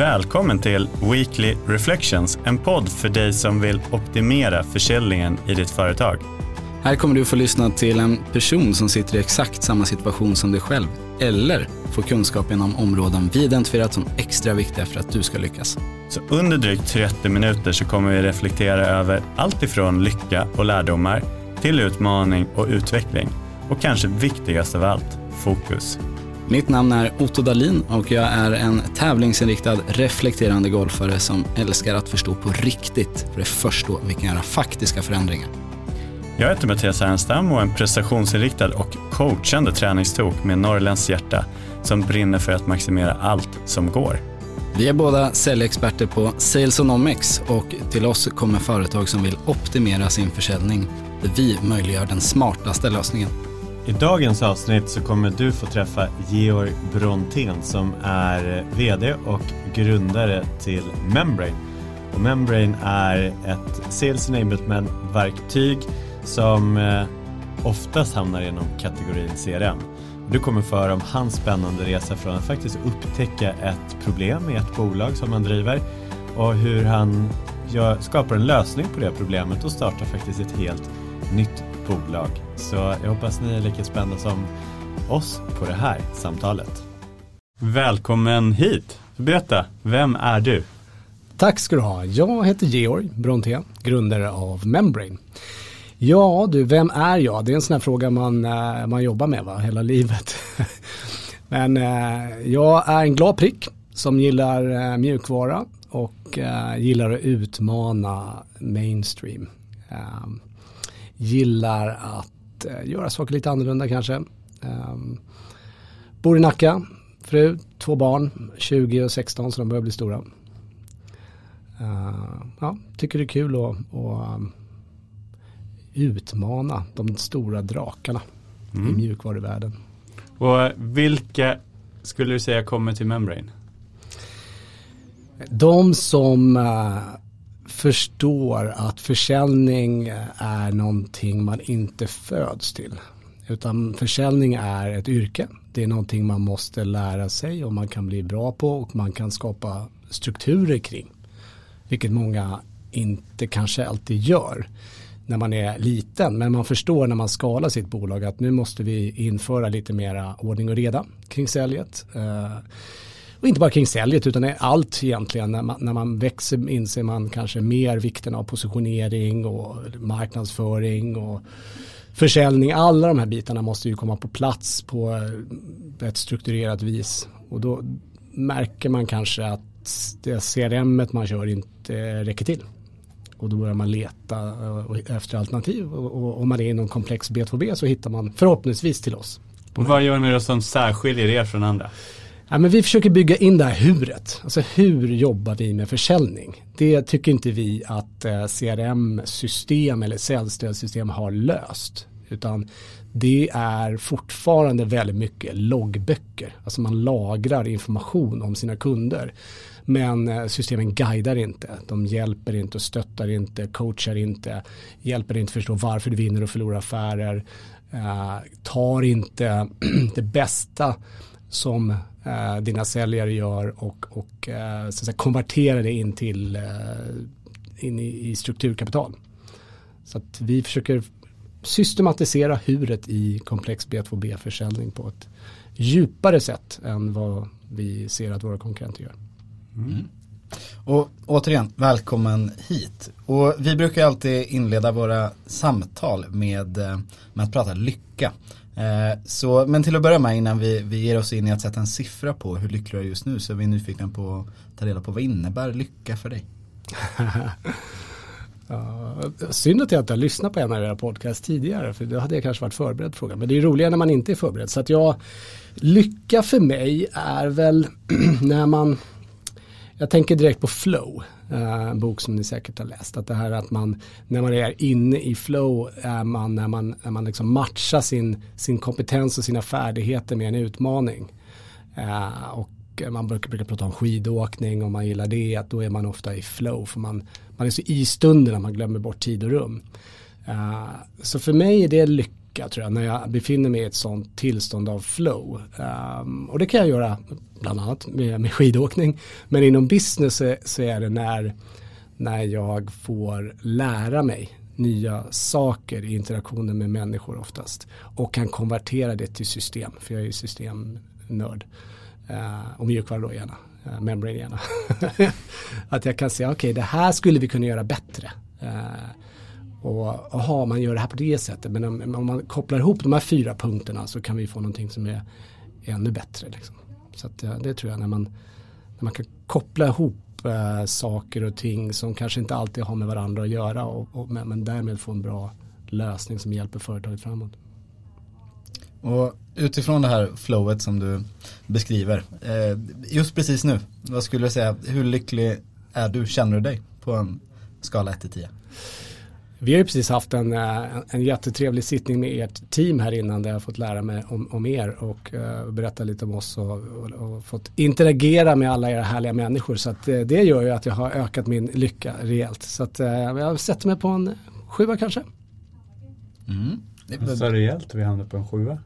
Välkommen till Weekly Reflections, en podd för dig som vill optimera försäljningen i ditt företag. Här kommer du få lyssna till en person som sitter i exakt samma situation som dig själv eller få kunskap inom områden vi identifierat som extra viktiga för att du ska lyckas. Så under drygt 30 minuter så kommer vi reflektera över allt ifrån lycka och lärdomar till utmaning och utveckling och kanske viktigast av allt, fokus. Mitt namn är Otto Dalin och jag är en tävlingsinriktad reflekterande golfare som älskar att förstå på riktigt, för det är först då vi kan göra faktiska förändringar. Jag heter Mattias Ernstam och är en prestationsinriktad och coachande träningstok med norrländskt hjärta som brinner för att maximera allt som går. Vi är båda säljexperter på Salesonomics och till oss kommer företag som vill optimera sin försäljning där vi möjliggör den smartaste lösningen. I dagens avsnitt så kommer du få träffa Georg Brontén som är VD och grundare till Membrane. Och Membrane är ett Sales Enablement-verktyg som eh, oftast hamnar inom kategorin CRM. Du kommer få höra om hans spännande resa från att faktiskt upptäcka ett problem i ett bolag som han driver och hur han skapar en lösning på det problemet och startar faktiskt ett helt nytt bolag. Så jag hoppas ni är lika spända som oss på det här samtalet. Välkommen hit. Berätta, vem är du? Tack ska du ha. Jag heter Georg Brontén, grundare av Membrane. Ja du, vem är jag? Det är en sån här fråga man, eh, man jobbar med va? hela livet. Men eh, jag är en glad prick som gillar eh, mjukvara och gillar att utmana mainstream. Ehm, Gillar att göra saker lite annorlunda kanske. Bor i Nacka, fru, två barn, 20 och 16 så de börjar bli stora. Ja, tycker det är kul att utmana de stora drakarna mm. i mjukvaruvärlden. Och vilka skulle du säga kommer till Membrane? De som uh, förstår att försäljning är någonting man inte föds till. Utan försäljning är ett yrke. Det är någonting man måste lära sig och man kan bli bra på och man kan skapa strukturer kring. Vilket många inte kanske alltid gör när man är liten. Men man förstår när man skalar sitt bolag att nu måste vi införa lite mera ordning och reda kring säljet. Eh, och inte bara kring säljet utan allt egentligen. När man, när man växer inser man kanske mer vikten av positionering och marknadsföring och försäljning. Alla de här bitarna måste ju komma på plats på eh, ett strukturerat vis. Och då märker man kanske att det CRM man kör inte räcker till och då börjar man leta eh, efter alternativ och om man är i någon komplex B2B så hittar man förhoppningsvis till oss. Och vad gör ni då som särskiljer er från andra? Ja, men vi försöker bygga in det här huret. Alltså hur jobbar vi med försäljning? Det tycker inte vi att eh, CRM-system eller säljstödssystem har löst. Utan det är fortfarande väldigt mycket loggböcker. Alltså man lagrar information om sina kunder. Men eh, systemen guidar inte. De hjälper inte och stöttar inte, coachar inte, hjälper inte förstå varför du vinner och förlorar affärer. Eh, tar inte det bästa som eh, dina säljare gör och, och eh, så att säga, konverterar det in till eh, in i, i strukturkapital. Så att vi försöker systematisera huret i komplex B2B-försäljning på ett djupare sätt än vad vi ser att våra konkurrenter gör. Mm. Och återigen, välkommen hit. Och vi brukar alltid inleda våra samtal med, eh, med att prata lycka. Eh, så, men till att börja med innan vi, vi ger oss in i att sätta en siffra på hur lycklig du är just nu så är vi nyfikna på att ta reda på vad innebär lycka för dig? Uh, synd att jag inte har lyssnat på en av era podcast tidigare för då hade jag kanske varit förberedd på frågan. Men det är roligare när man inte är förberedd. Så att jag, lycka för mig är väl när man jag tänker direkt på flow, eh, en bok som ni säkert har läst. Att det här att man, när man är inne i flow, är man, när man, när man liksom matchar sin, sin kompetens och sina färdigheter med en utmaning. Eh, och man brukar, brukar prata om skidåkning och man gillar det, att då är man ofta i flow. För man, man är så i stunden att man glömmer bort tid och rum. Uh, så för mig är det lyckat lycka tror jag när jag befinner mig i ett sånt tillstånd av flow. Um, och det kan jag göra bland annat med, med skidåkning. Men inom business så, så är det när, när jag får lära mig nya saker i interaktionen med människor oftast. Och kan konvertera det till system, för jag är ju systemnörd. Uh, och mjukvara då gärna, uh, eh, membrane gärna. att jag kan säga, okej okay, det här skulle vi kunna göra bättre. Uh, och aha, man gör det här på det sättet. Men om, om, man kopplar ihop de här fyra punkterna så kan vi få någonting som är ännu bättre. Liksom. Så att, det tror jag när man, när man kan koppla ihop eh, saker och ting som kanske inte alltid har med varandra att göra och, och men, men därmed få en bra lösning som hjälper företaget framåt. Och utifrån det här flowet som du beskriver, eh, just precis nu, vad skulle du säga, hur lycklig är du, känner du dig på en skala 1 till 10? Vi har ju precis haft en, eh, en jättetrevlig sittning med ert team här innan där jag har fått lära mig om, om er och uh, berätta lite om oss och, och, och, fått interagera med alla era härliga människor. Så att, uh, det gör ju att jag har ökat min lycka rejält. Så att uh, jag sätter mig på en sjua kanske. Mm. Så rejält vi hamnar på en sjua.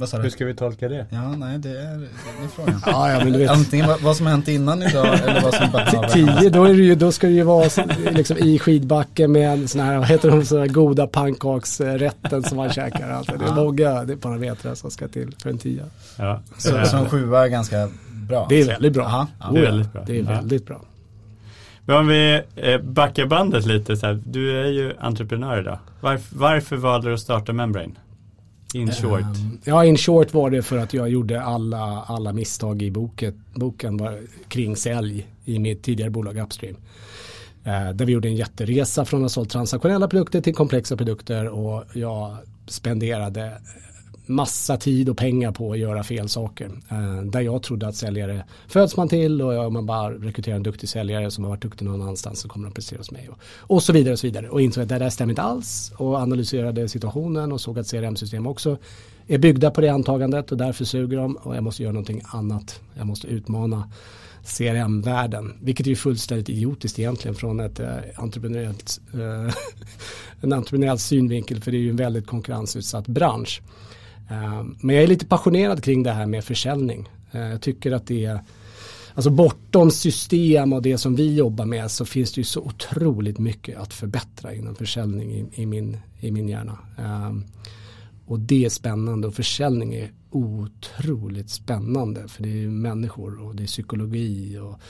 Vad sa du? Hur ska vi tolka det? Ja, nej, det är, det är frågan. ja, ja, men du vet. Antingen vad, vad som har hänt innan idag eller vad som behöver Tio, då, är det ju, då ska det ju vara liksom, i skidbacken med en sån här, vad heter de, sån här goda pannkaksrätten som man käkar. Alltså, det är många det är parametrar som ska till för en tia. Ja. Så, så en sjua är ganska bra? Det är väldigt bra. Aha. Ja, det är väldigt bra. Det är väldigt bra. Men om vi eh, backar bandet lite så här, du är ju entreprenör idag. Varför, varför valde du att starta Membrane? In short. Ehm, ja, in short var det för att jag gjorde alla, alla misstag i boken, boken var kring sälj i mitt tidigare bolag Upstream. Ehm, där vi gjorde en jätteresa från att ha sålt transaktionella produkter till komplexa produkter och jag spenderade massa tid och pengar på att göra fel saker. Eh, där jag trodde att säljare föds man till och om man bara rekryterar en duktig säljare som har varit duktig någon annanstans så kommer de prestera hos mig. Och, och så vidare och så vidare. Och insåg att det där stämmer inte alls och analyserade situationen och såg att CRM-system också är byggda på det antagandet och därför suger de och jag måste göra någonting annat. Jag måste utmana CRM-världen, vilket är ju fullständigt idiotiskt egentligen från ett eh, entreprenöriellt, eh, en entreprenöriell synvinkel för det är ju en väldigt konkurrensutsatt bransch. Eh, men jag är lite passionerad kring det här med försäljning. Eh, jag tycker att det är, alltså bortom system och det som vi jobbar med så finns det ju så otroligt mycket att förbättra inom försäljning i, i min, i min hjärna. Eh, och det är spännande och försäljning är otroligt spännande för det är människor och det är psykologi och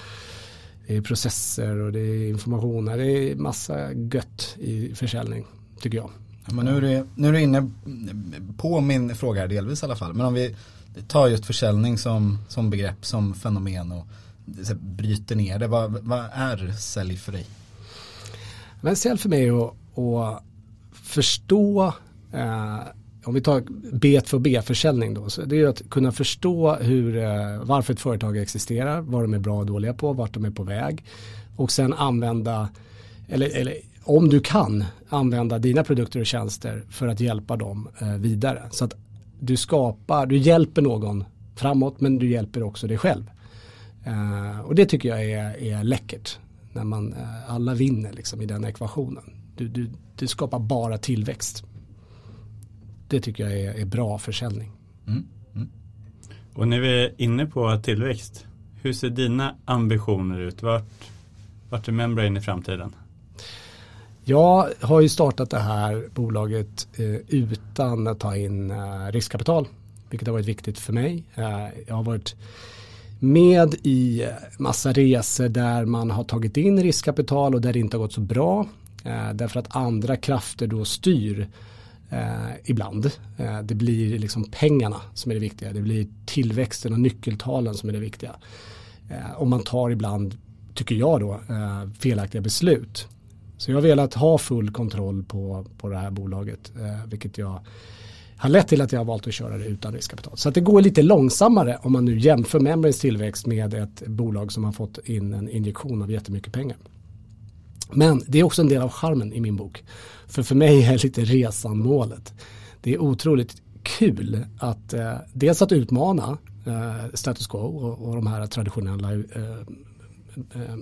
det är processer och det är information. Det är massa gött i försäljning tycker jag. Men nu är, du, nu är du inne på min fråga här delvis i alla fall. Men om vi tar just försäljning som, som begrepp, som fenomen och bryter ner det. Vad, vad är sälj för dig? Men sälj för mig är att, att förstå eh, om vi tar B2B-försäljning då, så det är att kunna förstå hur, eh, varför ett företag existerar, vad de är bra och dåliga på, vart de är på väg och sen använda, eller, eller om du kan använda dina produkter och tjänster för att hjälpa dem eh, vidare. Så att du skapar, du hjälper någon framåt men du hjälper också dig själv. Eh, och det tycker jag är, är läckert. När man eh, alla vinner liksom i den ekvationen. Du, du, du skapar bara tillväxt. Det tycker jag är, är bra försäljning. Mm. Mm. Och när vi är inne på tillväxt, hur ser dina ambitioner ut? Vart, vart är Membrane i framtiden? Jag har ju startat det här bolaget eh, utan att ta in eh, riskkapital, vilket har varit viktigt för mig. Eh, jag har varit med i eh, massa resor där man har tagit in riskkapital och där det inte har gått så bra. Eh, därför att andra krafter då styr eh, ibland. Eh, det blir liksom pengarna som är det viktiga. Det blir tillväxten och nyckeltalen som är det viktiga. Eh, och man tar ibland, tycker jag då, eh, felaktiga beslut. Så jag har velat ha full kontroll på, på det här bolaget, eh, vilket jag har lett till att jag har valt att köra det utan riskkapital. Så att det går lite långsammare om man nu jämför Membranes tillväxt med ett bolag som har fått in en injektion av jättemycket pengar. Men det är också en del av charmen i min bok. För för mig är lite resan målet. Det är otroligt kul att eh, dels att utmana eh, status quo och, och de här traditionella eh, eh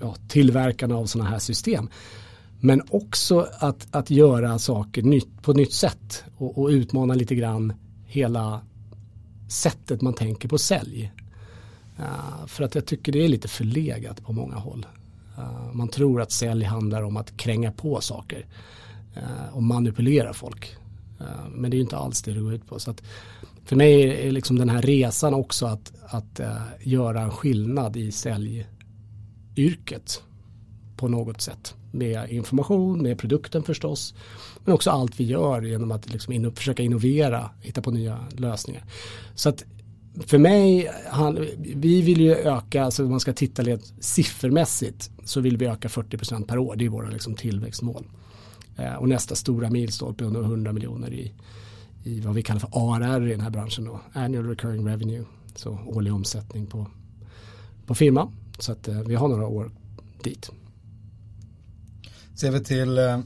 ja, tillverkarna av sådana här system. Men också att, att göra saker nytt, på nytt sätt och, och utmana lite grann hela sättet man tänker på sälj. Uh, för att jag tycker det är lite förlegat på många håll. Uh, man tror att sälj handlar om att kränga på saker uh, och manipulera folk. men det är ju inte alls det det går ut på. Så att för mig är liksom den här resan också att, att göra en skillnad i yrket på något sätt. Med information, med produkten förstås. Men också allt vi gör genom att liksom in, försöka innovera, hitta på nya lösningar. Så att för mig, han, vi vill ju öka, alltså om man ska titta lite siffermässigt så vill vi öka 40% per år. Det är våra liksom tillväxtmål. Eh, och nästa stora milstolpe är 100 miljoner i, i vad vi kallar för ARR i den här branschen då. Annual Recurring Revenue. Så årlig omsättning på, på firman. Så att eh, vi har några år dit. Ser vi till eh,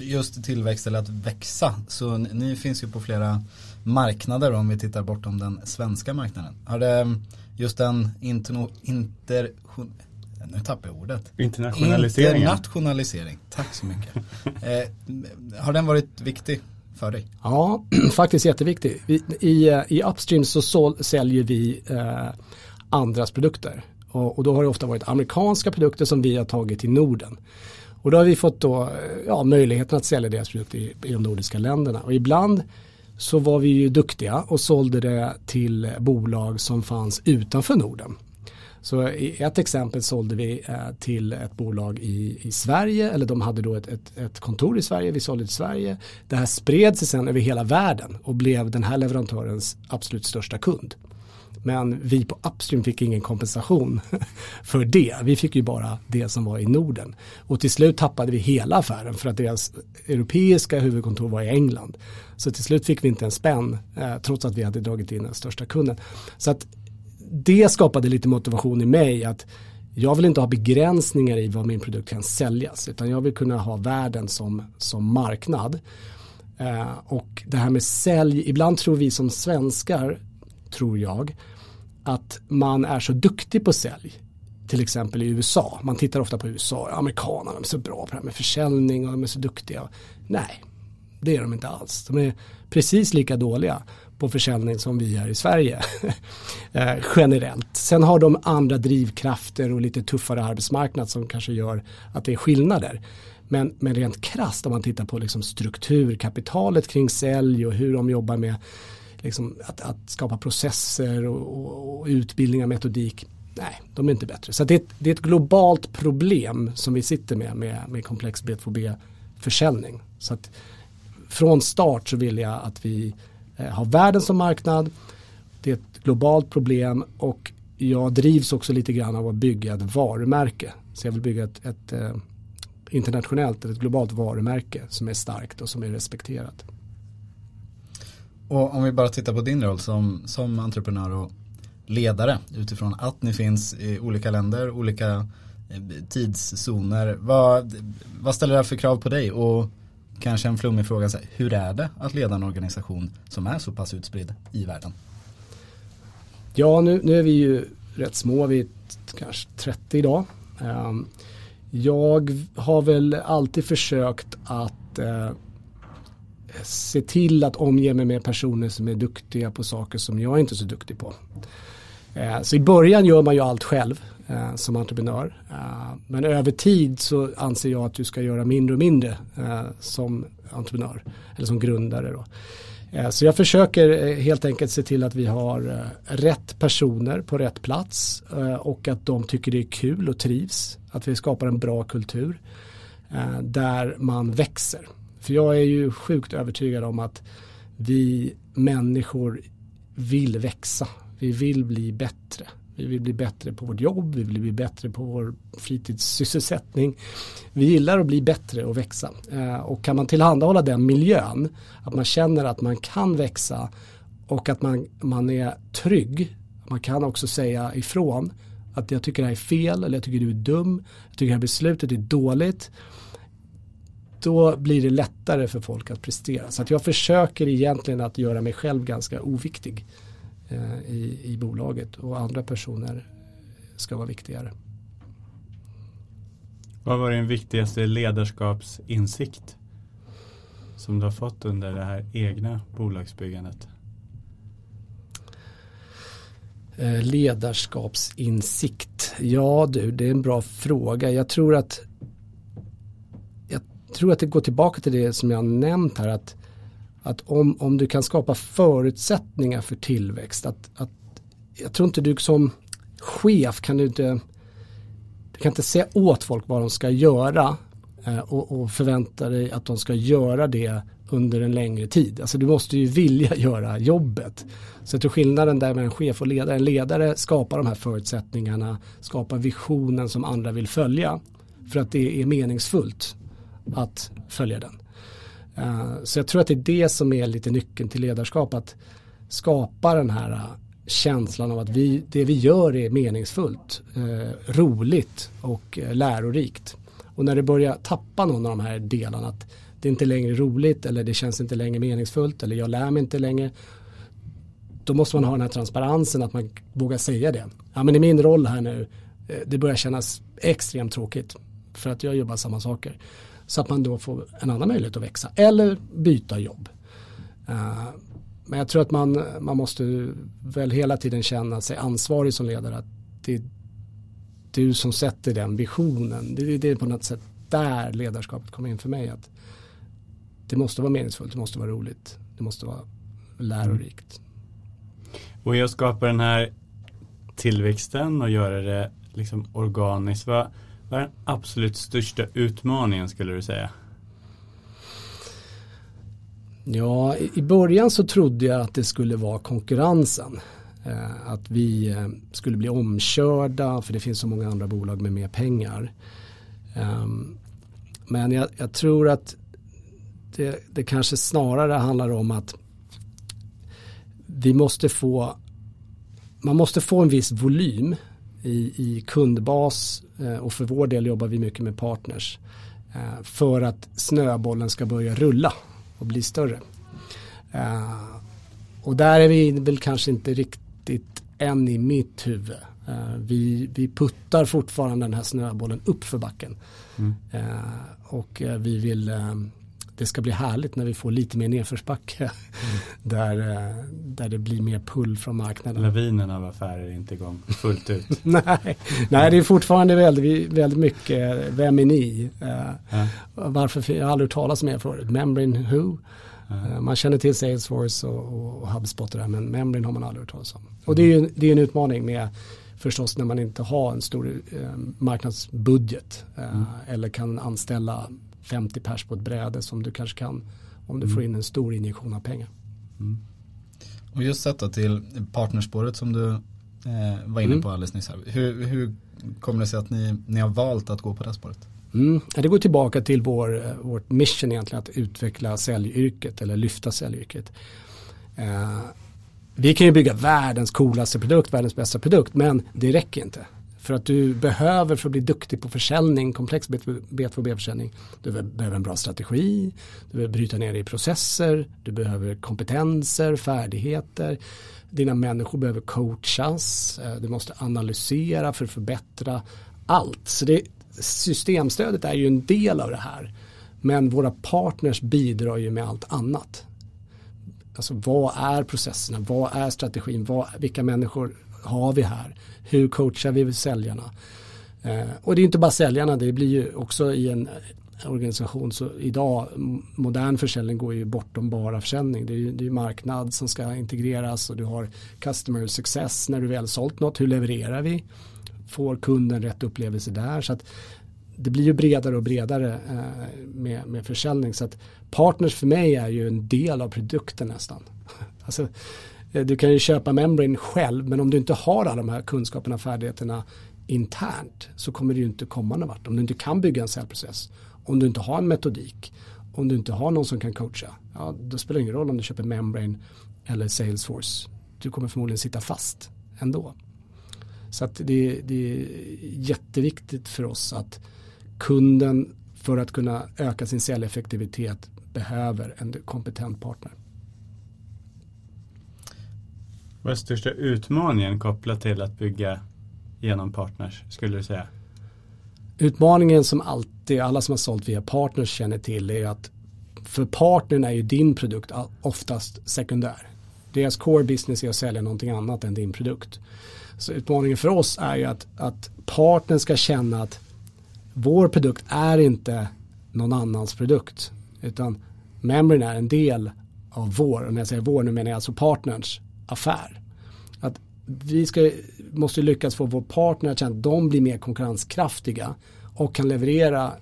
just tillväxt eller att växa så ni finns ju på flera marknader om vi tittar bortom den svenska marknaden. Har det just den interno, inter, nu tappar jag ordet. Internationaliseringen. Internationalisering, tack så mycket. eh, har den varit viktig för dig? Ja, faktiskt jätteviktig. I, i, i Upstream så sål, säljer vi eh, andras produkter. Och, och, då har det ofta varit amerikanska produkter som vi har tagit till Norden. Och då har vi fått då, ja, möjligheten att sälja deras produkter i, i de nordiska länderna. Och ibland så var vi ju duktiga och sålde det till bolag som fanns utanför Norden. Så i ett exempel sålde vi eh, till ett bolag i, i Sverige, eller de hade då ett, ett, ett, kontor i Sverige, vi sålde till Sverige. Det här spred sig sen över hela världen och blev den här leverantörens absolut största kund. Men vi på Upstream fick ingen kompensation för det. Vi fick ju bara det som var i Norden. Och till slut tappade vi hela affären för att deras europeiska huvudkontor var i England. Så till slut fick vi inte en spänn eh, trots att vi hade dragit in den största kunden. Så att det skapade lite motivation i mig att jag vill inte ha begränsningar i vad min produkt kan säljas utan jag vill kunna ha världen som, som marknad. Eh, och det här med sälj, ibland tror vi som svenskar tror jag, att man är så duktig på sälj. Till exempel i USA. Man tittar ofta på USA. Amerikanerna är så bra på det här med försäljning och de är så duktiga. Nej, det är de inte alls. De är precis lika dåliga på försäljning som vi är i Sverige. eh, generellt. Sen har de andra drivkrafter och lite tuffare arbetsmarknad som kanske gör att det är skillnader. Men, men rent krasst om man tittar på liksom strukturkapitalet kring sälj och hur de jobbar med liksom, att, att, skapa processer och, och, och utbildningar, metodik. Nej, de är inte bättre. Så det är, ett, det är ett globalt problem som vi sitter med med, med komplex B2B-försäljning. Så att från start så vill jag att vi eh, har världen som marknad. Det är ett globalt problem och jag drivs också lite grann av att bygga ett varumärke. Så jag vill bygga ett, ett eh, internationellt, ett globalt varumärke som är starkt och som är respekterat. Och om vi bara tittar på din roll som, som entreprenör och ledare utifrån att ni finns i olika länder, olika eh, tidszoner. Vad, vad ställer det här för krav på dig? Och kanske en flummig fråga, hur är det att leda en organisation som är så pass utspridd i världen? Ja, nu, nu är vi ju rätt små, vi är kanske 30 idag. Ehm, jag har väl alltid försökt att eh, se till att omge mig med personer som är duktiga på saker som jag inte är så duktig på. Eh, så i början gör man ju allt själv eh, som entreprenör. Eh, men över tid så anser jag att du ska göra mindre och mindre som entreprenör eller som grundare. Då. Så jag försöker helt enkelt se till att vi har rätt personer på rätt plats och att de tycker det är kul och trivs. Att vi skapar en bra kultur där man växer. För jag är ju sjukt övertygad om att vi människor vill växa. Vi vill bli bättre. Vi vill bli bättre på vårt jobb, vi vill bli bättre på vår fritidssysselsättning. Vi gillar att bli bättre och växa. Eh, och kan man tillhandahålla den miljön, att man känner att man kan växa och att man, man är trygg. Man kan också säga ifrån att jag tycker det här är fel eller jag tycker du är dum. Jag tycker det här beslutet är dåligt då blir det lättare för folk att prestera. Så att jag försöker egentligen att göra mig själv ganska oviktig eh, i, i bolaget och andra personer ska vara viktigare. Vad var din viktigaste ledarskapsinsikt som du har fått under det här egna bolagsbyggandet? Eh, ledarskapsinsikt. Ja du, det är en bra fråga. Jag tror att tror att det går tillbaka till det som jag nämnt här. Att, att om, om du kan skapa förutsättningar för tillväxt. Att, att, jag tror inte du som chef kan du inte du kan inte säga åt folk vad de ska göra eh, och, och förvänta dig att de ska göra det under en längre tid. Alltså du måste ju vilja göra jobbet. Så jag tror skillnaden där med en chef och ledare, en ledare skapar de här förutsättningarna, skapar visionen som andra vill följa för att det är meningsfullt att följa den. Eh, så jag tror att det är det som är lite nyckeln till ledarskap, att skapa den här eh, känslan av att vi, det vi gör är meningsfullt, eh, roligt och lärorikt. Och när det börjar tappa någon av de här delarna, att det är inte längre roligt eller det känns inte längre meningsfullt eller jag lär mig inte längre. Då måste man ha den här transparensen att man vågar säga det. Ja men i min roll här nu, det börjar kännas extremt tråkigt för att jag jobbar samma saker. Så att man då får en annan möjlighet att växa eller byta jobb. Eh, men jag tror att man, man måste väl hela tiden känna sig ansvarig som ledare. Att det är du som sätter den visionen. Det, det är på något sätt där ledarskapet kommer in för mig. Att det måste vara meningsfullt, det måste vara roligt, det måste vara lärorikt. Mm. Och jag skapar den här tillväxten och göra det liksom organiskt. Vad, vad är den absolut största utmaningen skulle du säga? Ja, i början så trodde jag att det skulle vara konkurrensen. Eh, att vi eh, skulle bli omkörda för det finns så många andra bolag med mer pengar. Ehm, men jag, jag tror att det, det kanske snarare handlar om att vi måste få man måste få en viss volym i, i kundbas eh, och för vår del jobbar vi mycket med partners eh, för att snöbollen ska börja rulla och bli större. Eh, och där är vi väl kanske inte riktigt än i mitt huvud. Vi, vi puttar fortfarande den här snöbollen upp för backen. Mm. Och vi vill det ska bli härligt när vi får lite mer nedförsbacke. Mm. där, där det blir mer pull från marknaden. Lavinen av affärer är inte igång fullt ut. nej, nej, det är fortfarande väldigt, väldigt mycket, vem är ni? Uh, Varför, jag har aldrig hört talas om er förut. Membrane who? Uh, man känner till Salesforce och, och HubSpot och där, men Membrane har man aldrig hört talas om. Och det är ju det är en utmaning med förstås när man inte har en stor eh, marknadsbudget eh, mm. eller kan anställa 50 pers på ett bräde som du kanske kan om du mm. får in en stor injektion av pengar. Mm. Och just detta till partnerspåret som du eh, var inne mm. på alldeles nyss. Här. Hur, hur kommer det sig att ni, ni har valt att gå på det spåret? Mm. Det går tillbaka till vår, eh, vårt mission egentligen att utveckla säljyrket eller lyfta säljyrket. Eh, vi kan ju bygga världens coolaste produkt, världens bästa produkt, men det räcker inte. För att du behöver för att bli duktig på försäljning, komplex B2B-försäljning, du behöver en bra strategi, du behöver bryta ner det i processer, du behöver kompetenser, färdigheter, dina människor behöver coachas, eh, du måste analysera för att förbättra allt. Så det, systemstödet är ju en del av det här. Men våra partners bidrar ju med allt annat. Alltså vad är processerna, vad är strategin, vad, vilka människor har vi här, hur coachar vi säljarna. Eh, och det är inte bara säljarna, det blir ju också i en organisation så idag modern försäljning går ju bortom bara försäljning. Det är ju det är marknad som ska integreras och du har customer success när du väl sålt något. Hur levererar vi? Får kunden rätt upplevelse där? Så att det blir ju bredare och bredare eh, med, med försäljning. Så att partners för mig är ju en del av produkten nästan. Alltså, Eh, du kan ju köpa Membrane själv men om du inte har alla de här kunskaperna och färdigheterna internt så kommer du ju inte komma någon vart. Om du inte kan bygga en säljprocess, om du inte har en metodik, om du inte har någon som kan coacha, ja, då spelar det ingen roll om du köper Membrane eller Salesforce. Du kommer förmodligen sitta fast ändå. Så att det, det är jätteviktigt för oss att kunden för att kunna öka sin säljeffektivitet behöver en kompetent partner. Vad är största utmaningen kopplat till att bygga genom partners skulle du säga? utmaningen som alltid alla som har sålt via partners känner till är att för partnern är ju din produkt oftast sekundär. Deras core business är att sälja någonting annat än din produkt. Så utmaningen för oss är ju att, att partnern ska känna att vår produkt är inte någon annans produkt. Utan memoryn är en del av vår, och när jag säger vår nu menar jag alltså partners affär. Att vi ska, måste lyckas få vår partner att känna att de blir mer konkurrenskraftiga och kan leverera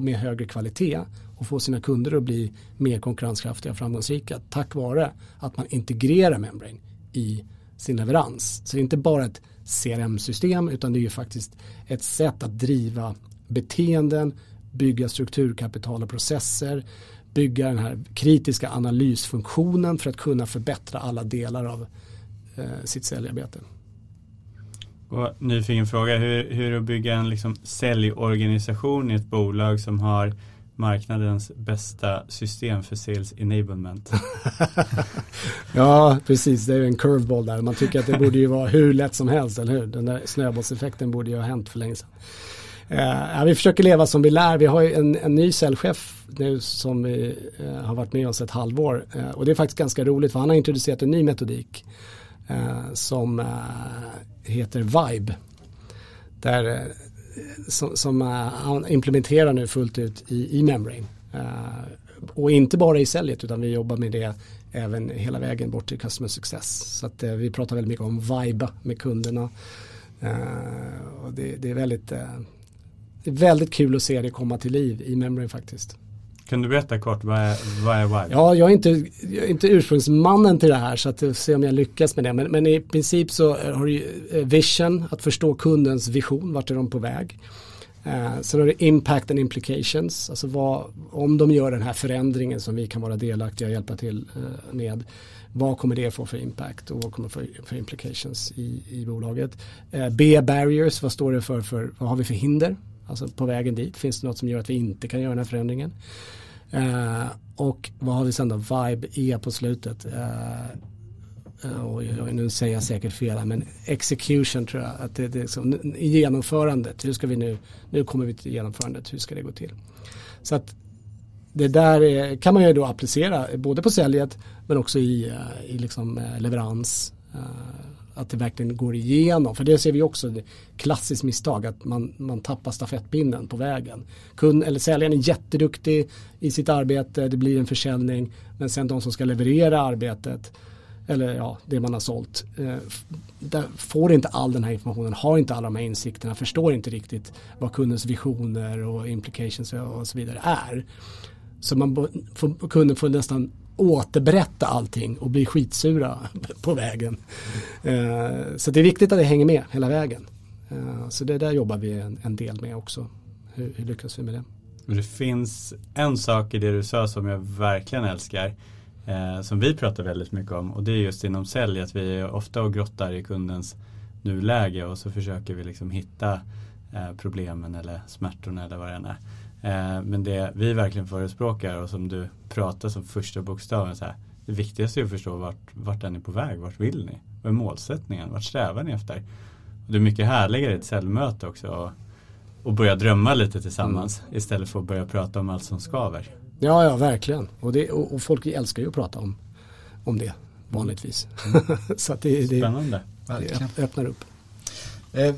med högre kvalitet och få sina kunder att bli mer konkurrenskraftiga och framgångsrika tack vare att man integrerar Membrane i sin leverans. Så det är inte bara ett CRM-system utan det är ju faktiskt ett sätt att driva beteenden, bygga strukturkapital och processer, bygga den här kritiska analysfunktionen för att kunna förbättra alla delar av eh, sitt säljarbete. Och nyfiken fråga, hur, hur att bygga en liksom säljorganisation i ett bolag som har marknadens bästa system för sales enablement. ja, precis. Det är en curveball där. Man tycker att det borde ju vara hur lätt som helst, eller hur? Den där snöbollseffekten borde ju ha hänt för länge sedan. Eh, vi försöker leva som vi lär. Vi har ju en, en ny säljchef nu som vi, eh, har varit med oss ett halvår. Eh, och det är faktiskt ganska roligt för han har introducerat en ny metodik eh, som eh, heter Vibe. Där eh, som, som han implementerar nu fullt ut i, i Membrane. Och inte bara i säljet utan vi jobbar med det även hela vägen bort till customer success. Så att vi pratar väldigt mycket om vibe med kunderna. och det, det, är väldigt, det är väldigt kul att se det komma till liv i Membrane faktiskt. Kan du berätta kort, vad är, vad är Vibe? Ja, jag är, inte, jag är inte ursprungsmannen till det här så att se om jag lyckas med det. Men, men i princip så har du eh, vision, att förstå kundens vision, vart är de på väg. Eh, sen har du impact and implications, alltså vad, om de gör den här förändringen som vi kan vara delaktiga och hjälpa till eh, med. Vad kommer det få för impact och vad kommer för, för implications i, i bolaget. Eh, B barriers, vad står det för, för, vad har vi för hinder? Alltså på vägen dit, finns det något som gör att vi inte kan göra den här förändringen? Eh, och vad har vi sen då? Vibe E på slutet. Eh, eh och nu säger jag säkert fel men execution tror jag. Att det, det är så, genomförandet, hur ska vi nu, nu kommer vi till genomförandet, hur ska det gå till? Så att det där är, kan man ju då applicera både på säljet men också i, eh, i liksom eh, leverans att det verkligen går igenom. För det ser vi också, ett klassiskt misstag, att man, man tappar stafettpinnen på vägen. Kund, eller säljaren är jätteduktig i sitt arbete, det blir en försäljning, men sen de som ska leverera arbetet, eller ja, det man har sålt, eh, får inte all den här informationen, har inte alla de här insikterna, förstår inte riktigt vad kundens visioner och implications och så vidare är. Så man får, kunden får nästan återberätta allting och bli skitsura på vägen. Eh, så det är viktigt att det hänger med hela vägen. Eh, så det där jobbar vi en, en del med också. Hur, hur, lyckas vi med det? det finns en sak i det du sa som jag verkligen älskar. Eh, som vi pratar väldigt mycket om och det är just inom sälj att vi är ofta och grottar i kundens nuläge och så försöker vi liksom hitta eh, problemen eller smärtorna eller vad det än är. Eh, men det vi verkligen förespråkar och som du pratar som första bokstaven så här, det viktigaste är att förstå vart, vart är ni på väg, vart vill ni? Vad är målsättningen, vart strävar ni efter? Och det är mycket härligare i ett säljmöte också och, och börja drömma lite tillsammans mm. istället för att börja prata om allt som skaver. Ja, ja, verkligen. Och, det, och, och folk älskar ju att prata om, om det vanligtvis. Mm. så att det, det, Spännande. det öppnar upp. Eh,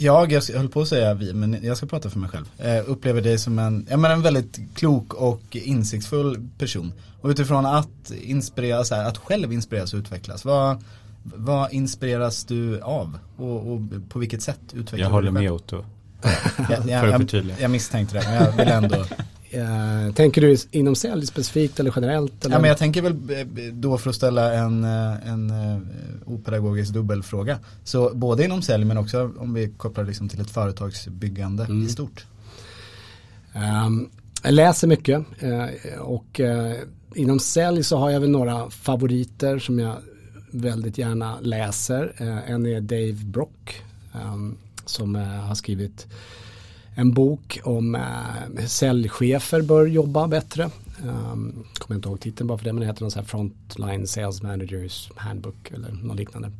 jag, jag höll på att säga vi, men jag ska prata för mig själv. Eh, upplever dig som en, ja, men en väldigt klok och insiktsfull person. Och utifrån att inspireras, att själv inspireras och utvecklas. Vad, vad inspireras du av? Och, och på vilket sätt utvecklas du Jag håller med Otto. jag, jag, jag, jag misstänkte det, men jag vill ändå Eh, tänker du inom sälj specifikt eller generellt? Eller? Ja, men jag tänker väl eh, då för att ställa en, eh, en opedagogisk dubbelfråga. Så både inom sälj men också om vi kopplar liksom till ett företagsbyggande mm. i stort. Um, jag läser mycket och inom sälj så har jag väl några favoriter som jag väldigt gärna läser. en är Dave Brock um, som har skrivit en bok om eh, säljchefer bör jobba bättre. Um, kommer inte ihåg titeln bara för det men det heter någon sån här Frontline Sales Managers Handbook eller något liknande.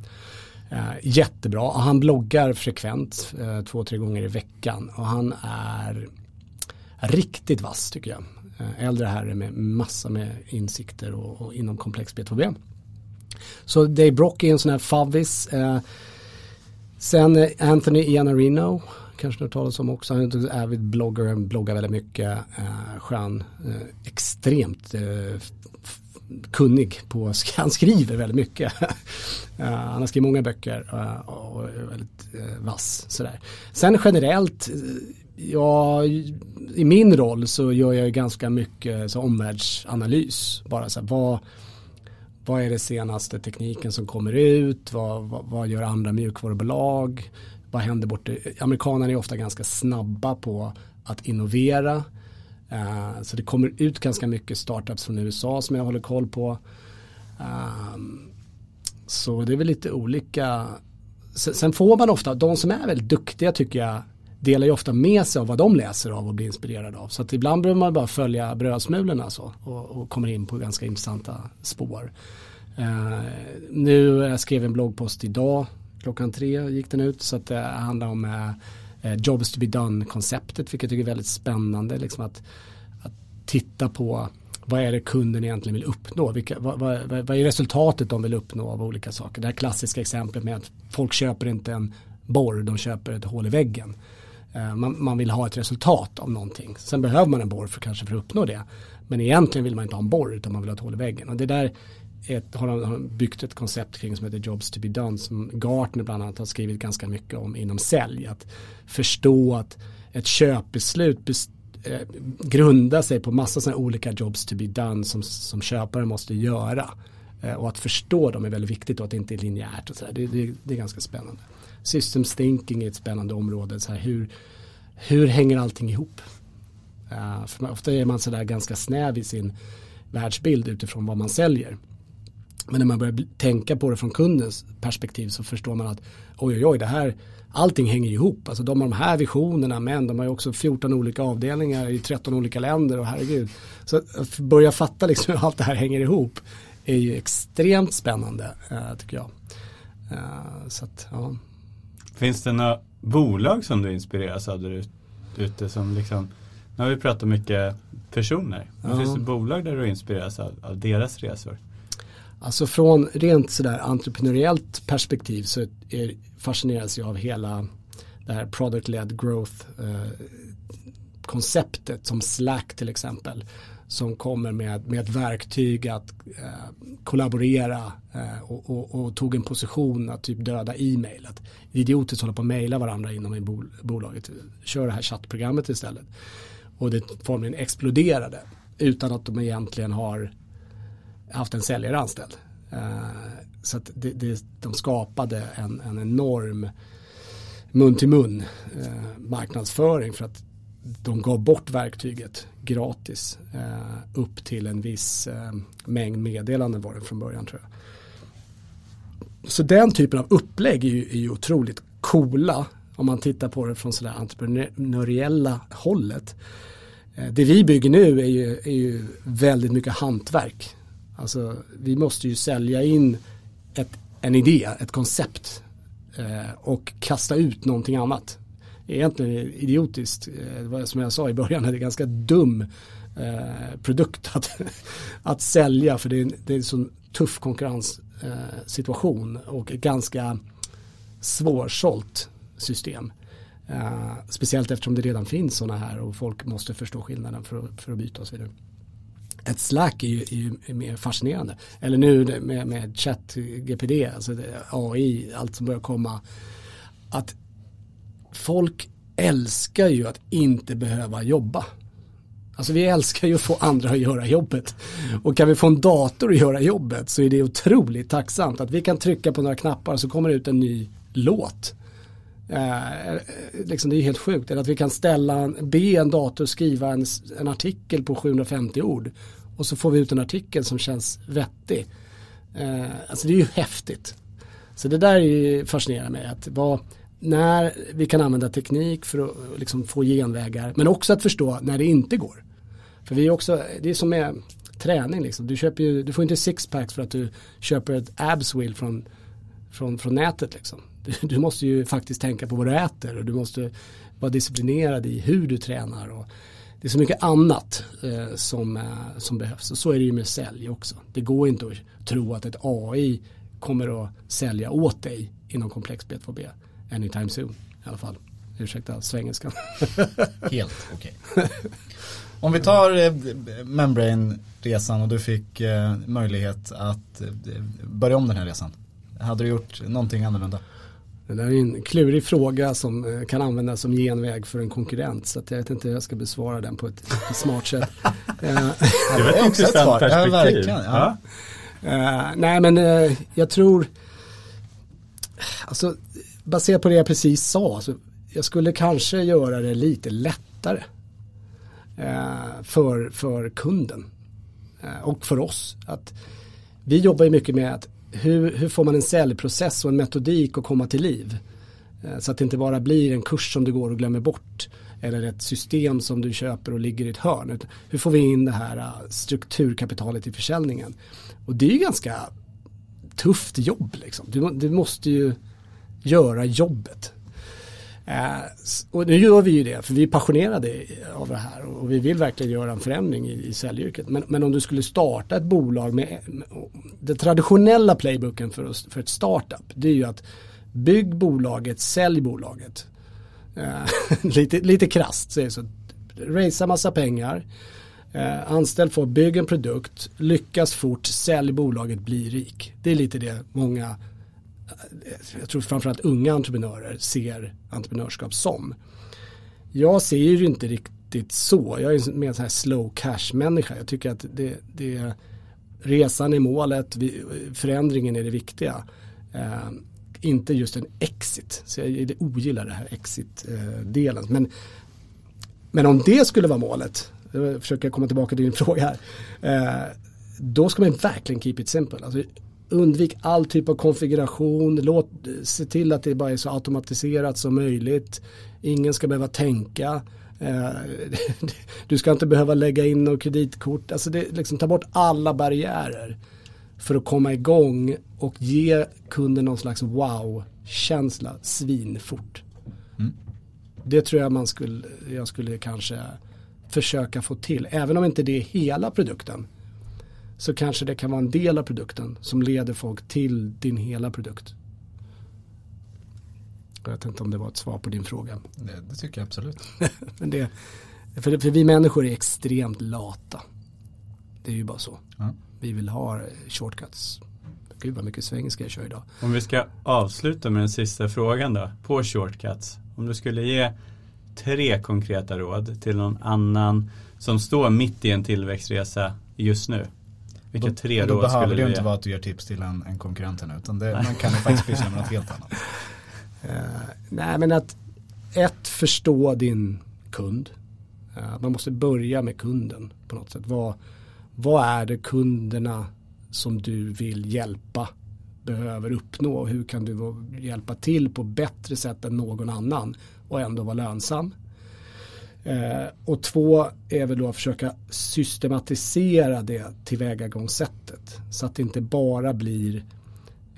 Uh, jättebra, och han bloggar frekvent, uh, två, tre gånger i veckan och han är riktigt vass tycker jag. Uh, äldre herre med massa med insikter och, och inom komplex B2B. Så Dave Brock är en sån här favvis. Sen Anthony Iannarino, kanske du talas om också. Han är en avid blogger, bloggar väldigt mycket. Eh, skön, eh, extremt eh, kunnig på, han skriver väldigt mycket. uh, han har skrivit många böcker uh, och är väldigt uh, vass. Sådär. Sen generellt, ja, i min roll så gör jag ganska mycket så omvärldsanalys. Bara så här, vad, vad är det senaste tekniken som kommer ut? Vad, vad, vad gör andra mjukvarubolag? Vad händer borta? Amerikanerna är ofta ganska snabba på att innovera. Uh, så det kommer ut ganska mycket startups från USA som jag håller koll på. Um, så det är väl lite olika. Sen, sen, får man ofta, de som är väldigt duktiga tycker jag delar ju ofta med sig av vad de läser av och blir inspirerade av. Så att ibland behöver man bara följa brödsmulorna så och, och kommer in på ganska intressanta spår. Uh, nu eh, jag skrev en bloggpost idag, klockan tre gick den ut, så att det handlar om eh, eh, Jobs to be done-konceptet, vilket jag tycker är väldigt spännande. Liksom att, att titta på vad är det kunden egentligen vill uppnå? Vilka, vad, vad, vad, är resultatet de vill uppnå av olika saker? Det här klassiska exemplet med att folk köper inte en borr, de köper ett hål i väggen. Eh, man, man, vill ha ett resultat av någonting. Sen behöver man en borr för, kanske för att uppnå det. Men egentligen vill man inte ha en borr utan man vill ha ett hål i väggen. Och det där ett, har han byggt ett koncept kring som heter Jobs to be done som Gartner bland annat har skrivit ganska mycket om inom sälj. Att förstå att ett köpbeslut best, eh, grundar sig på massa sådana olika jobs to be done som, som köparen måste göra. Eh, och att förstå dem är väldigt viktigt och att det inte är linjärt och sådär. Det, det, det, är ganska spännande. Systems thinking är ett spännande område. Så här, hur, hur hänger allting ihop? Uh, för ofta är man sådär ganska snäv i sin världsbild utifrån vad man säljer. Men när man börjar tänka på det från kundens perspektiv så förstår man att oj oj oj det här allting hänger ihop. Alltså de har de här visionerna men de har ju också 14 olika avdelningar i 13 olika länder och herregud. Så att börja fatta liksom hur allt det här hänger ihop är ju extremt spännande uh, tycker jag. Uh, så att, ja. Finns det några bolag som du inspireras av där ute som liksom nu har vi pratat mycket personer. Ja. Finns det bolag där du inspireras av, av deras resor? Alltså från rent sådär entreprenöriellt perspektiv så är, fascineras jag av hela det här product-led growth eh, konceptet som Slack till exempel som kommer med, med ett verktyg att eh, kollaborera eh, och, och, och, tog en position att typ döda e-mail. Idiotiskt hålla på att mejla varandra inom i bol bolaget. Kör det här chattprogrammet istället. Och det formligen exploderade utan att de egentligen har haft en säljare anställd. Uh, så att det, det, de skapade en, en enorm mun till mun uh, marknadsföring för att de gav bort verktyget gratis uh, upp till en viss eh, mängd meddelanden var det från början tror jag. Så den typen av upplägg är ju, är ju otroligt coola om man tittar på det från sådär entreprenöriella hållet. Det vi bygger nu är ju, är ju väldigt mycket hantverk. Alltså, vi måste ju sälja in ett, en idé, ett koncept eh, och kasta ut någonting annat. Egentligen är det idiotiskt, eh, som jag sa i början, det är en ganska dum eh, produkt att, att sälja för det är, det är en sån tuff konkurrenssituation eh, och ett ganska svårsålt system. Eh, speciellt eftersom det redan finns sådana här och folk måste förstå skillnaden för, för att byta och så vidare ett Slack är ju, är ju mer fascinerande. Eller nu med, med ChatGPD, alltså AI, allt som börjar komma. Att folk älskar ju att inte behöva jobba. Alltså vi älskar ju att få andra att göra jobbet. Och kan vi få en dator att göra jobbet så är det otroligt tacksamt. Att vi kan trycka på några knappar så kommer det ut en ny låt. Eh, eh, liksom det är helt sjukt. Eller att vi kan ställa, be en dator skriva en, en artikel på 750 ord. Och så får vi ut en artikel som känns vettig. Eh, alltså det är ju häftigt. Så det där är ju fascinerar mig. Att vad, när vi kan använda teknik för att liksom få genvägar. Men också att förstå när det inte går. För vi är också, det är som med träning liksom. Du, köper ju, du får inte sixpacks för att du köper ett abs wheel från från, från nätet liksom. Du, måste ju faktiskt tänka på vad du äter och du måste vara disciplinerad i hur du tränar. Och det är så mycket annat eh, som, eh, som behövs och så är det ju med sälj också. Det går inte att tro att ett AI kommer att sälja åt dig inom komplex B2B anytime soon i alla fall. Ursäkta svengelskan. Helt okej. Okay. Om vi tar eh, Membrane-resan och du fick eh, möjlighet att eh, börja om den här resan. Hade du gjort någonting annorlunda? Det där är en klurig fråga som eh, kan användas som genväg för en konkurrent. Så jag vet inte hur jag ska besvara den på ett smart sätt. det var ett intressant perspektiv. Ja, verkligen. Ja. Uh, nej men uh, jag tror, alltså baserat på det jag precis sa, alltså, jag skulle kanske göra det lite lättare uh, för, för kunden och för oss. Att vi jobbar ju mycket med att hur, hur får man en säljprocess och en metodik att komma till liv? Eh, så att det inte bara blir en kurs som du går och glömmer bort eller ett system som du köper och ligger i ett hörn. Hur får vi in det här eh, strukturkapitalet i försäljningen? Och det är ju ganska tufft jobb liksom. Du, du måste ju göra jobbet. Eh, och nu gör vi ju det, för vi är passionerade av det här och vi vill verkligen göra en förändring i, i säljyrket. Men, men om du skulle starta ett bolag med, med den traditionella playbooken för, för ett startup, det är ju att bygg bolaget, sälj bolaget. Eh, lite, lite krasst, så, så racea massa pengar, Eh, anställ folk, bygg en produkt, lyckas fort, sälj bolaget, bli rik. Det är lite det många, jag tror framförallt unga entreprenörer ser entreprenörskap som. Jag ser ju inte riktigt så. Jag är mer en sån här slow cash människa. Jag tycker att det, det resan är målet, förändringen är det viktiga. Eh, inte just en exit. Så jag ogillar det här exit-delen. Eh, men, men om det skulle vara målet jag försöker komma tillbaka till din fråga här. Eh, då ska man verkligen keep it simple. Alltså, undvik all typ av konfiguration, låt, se till att det bara är så automatiserat som möjligt. Ingen ska behöva tänka. Eh, du ska inte behöva lägga in något kreditkort. Alltså det, liksom, ta bort alla barriärer för att komma igång och ge kunden någon slags wow-känsla svinfort. Mm. Det tror jag man skulle, jag skulle kanske försöka få till. Även om inte det är hela produkten så kanske det kan vara en del av produkten som leder folk till din hela produkt. Jag vet inte om det var ett svar på din fråga. Det, det tycker jag absolut. Men det, för, för, vi människor är extremt lata. Det är ju bara så. Ja. Vi vill ha shortcuts. Gud vad mycket svengelska jag kör idag. Om vi ska avsluta med den sista frågan då. På shortcuts. Om du skulle ge tre konkreta råd till någon annan som står mitt i en tillväxtresa just nu? Vilka då, tre ge? Då behöver det inte vara att du ger tips till en, en konkurrent nu, utan det, man kan ju faktiskt pyssla med något helt annat. Uh, nej men att ett, förstå din kund. Uh, man måste börja med kunden på något sätt. Vad, vad är det kunderna som du vill hjälpa behöver uppnå? Hur kan du hjälpa till på bättre sätt än någon annan? och ändå vara lönsam. Eh, och två är väl då att försöka systematisera det tillvägagångssättet så att det inte bara blir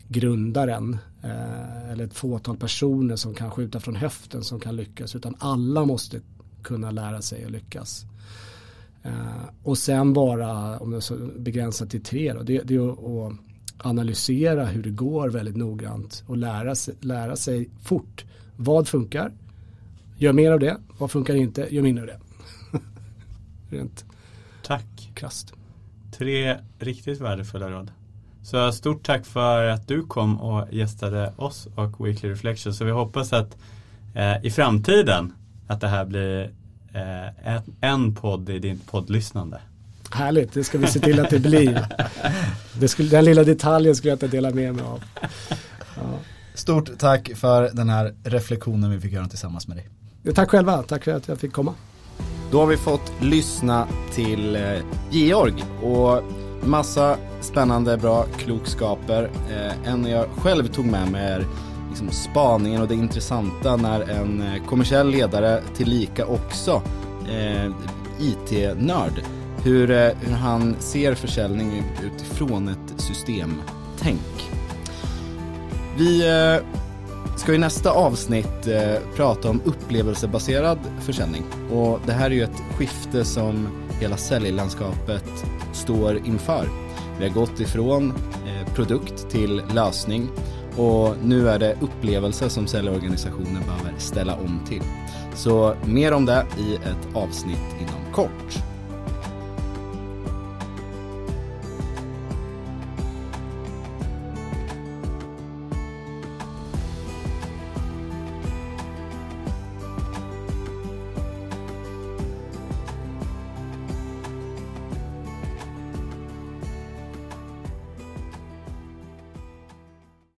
grundaren eh, eller ett fåtal personer som kan skjuta från höften som kan lyckas utan alla måste kunna lära sig att lyckas. Eh, och sen bara, om det är begränsat till tre, då, det, det är att analysera hur det går väldigt noggrant och lära sig, lära sig fort. Vad funkar? Gör mer av det. Vad funkar inte? Gör mindre av det. Rent Tack. Krasst. Tre riktigt värdefulla råd. Så stort tack för att du kom och gästade oss och Weekly Reflection. Så vi hoppas att eh, i framtiden att det här blir eh, en podd i din poddlyssnande. Härligt, det ska vi se till att det blir. Det skulle, den lilla detaljen skulle jag inte dela med mig av. Ja. Stort tack för den här reflektionen vi fick göra tillsammans med dig. Tack själva, tack för att jag fick komma. Då har vi fått lyssna till eh, Georg och massa spännande, bra klokskaper. Eh, en jag själv tog med mig är liksom spaningen och det intressanta när en eh, kommersiell ledare tillika också eh, IT-nörd, hur, hur han ser försäljning utifrån ett systemtänk. Vi eh, ska i nästa avsnitt eh, prata om upplevelsebaserad försäljning. Och det här är ju ett skifte som hela säljlandskapet står inför. Vi har gått ifrån eh, produkt till lösning och nu är det upplevelse som säljorganisationer behöver ställa om till. Så mer om det i ett avsnitt inom kort.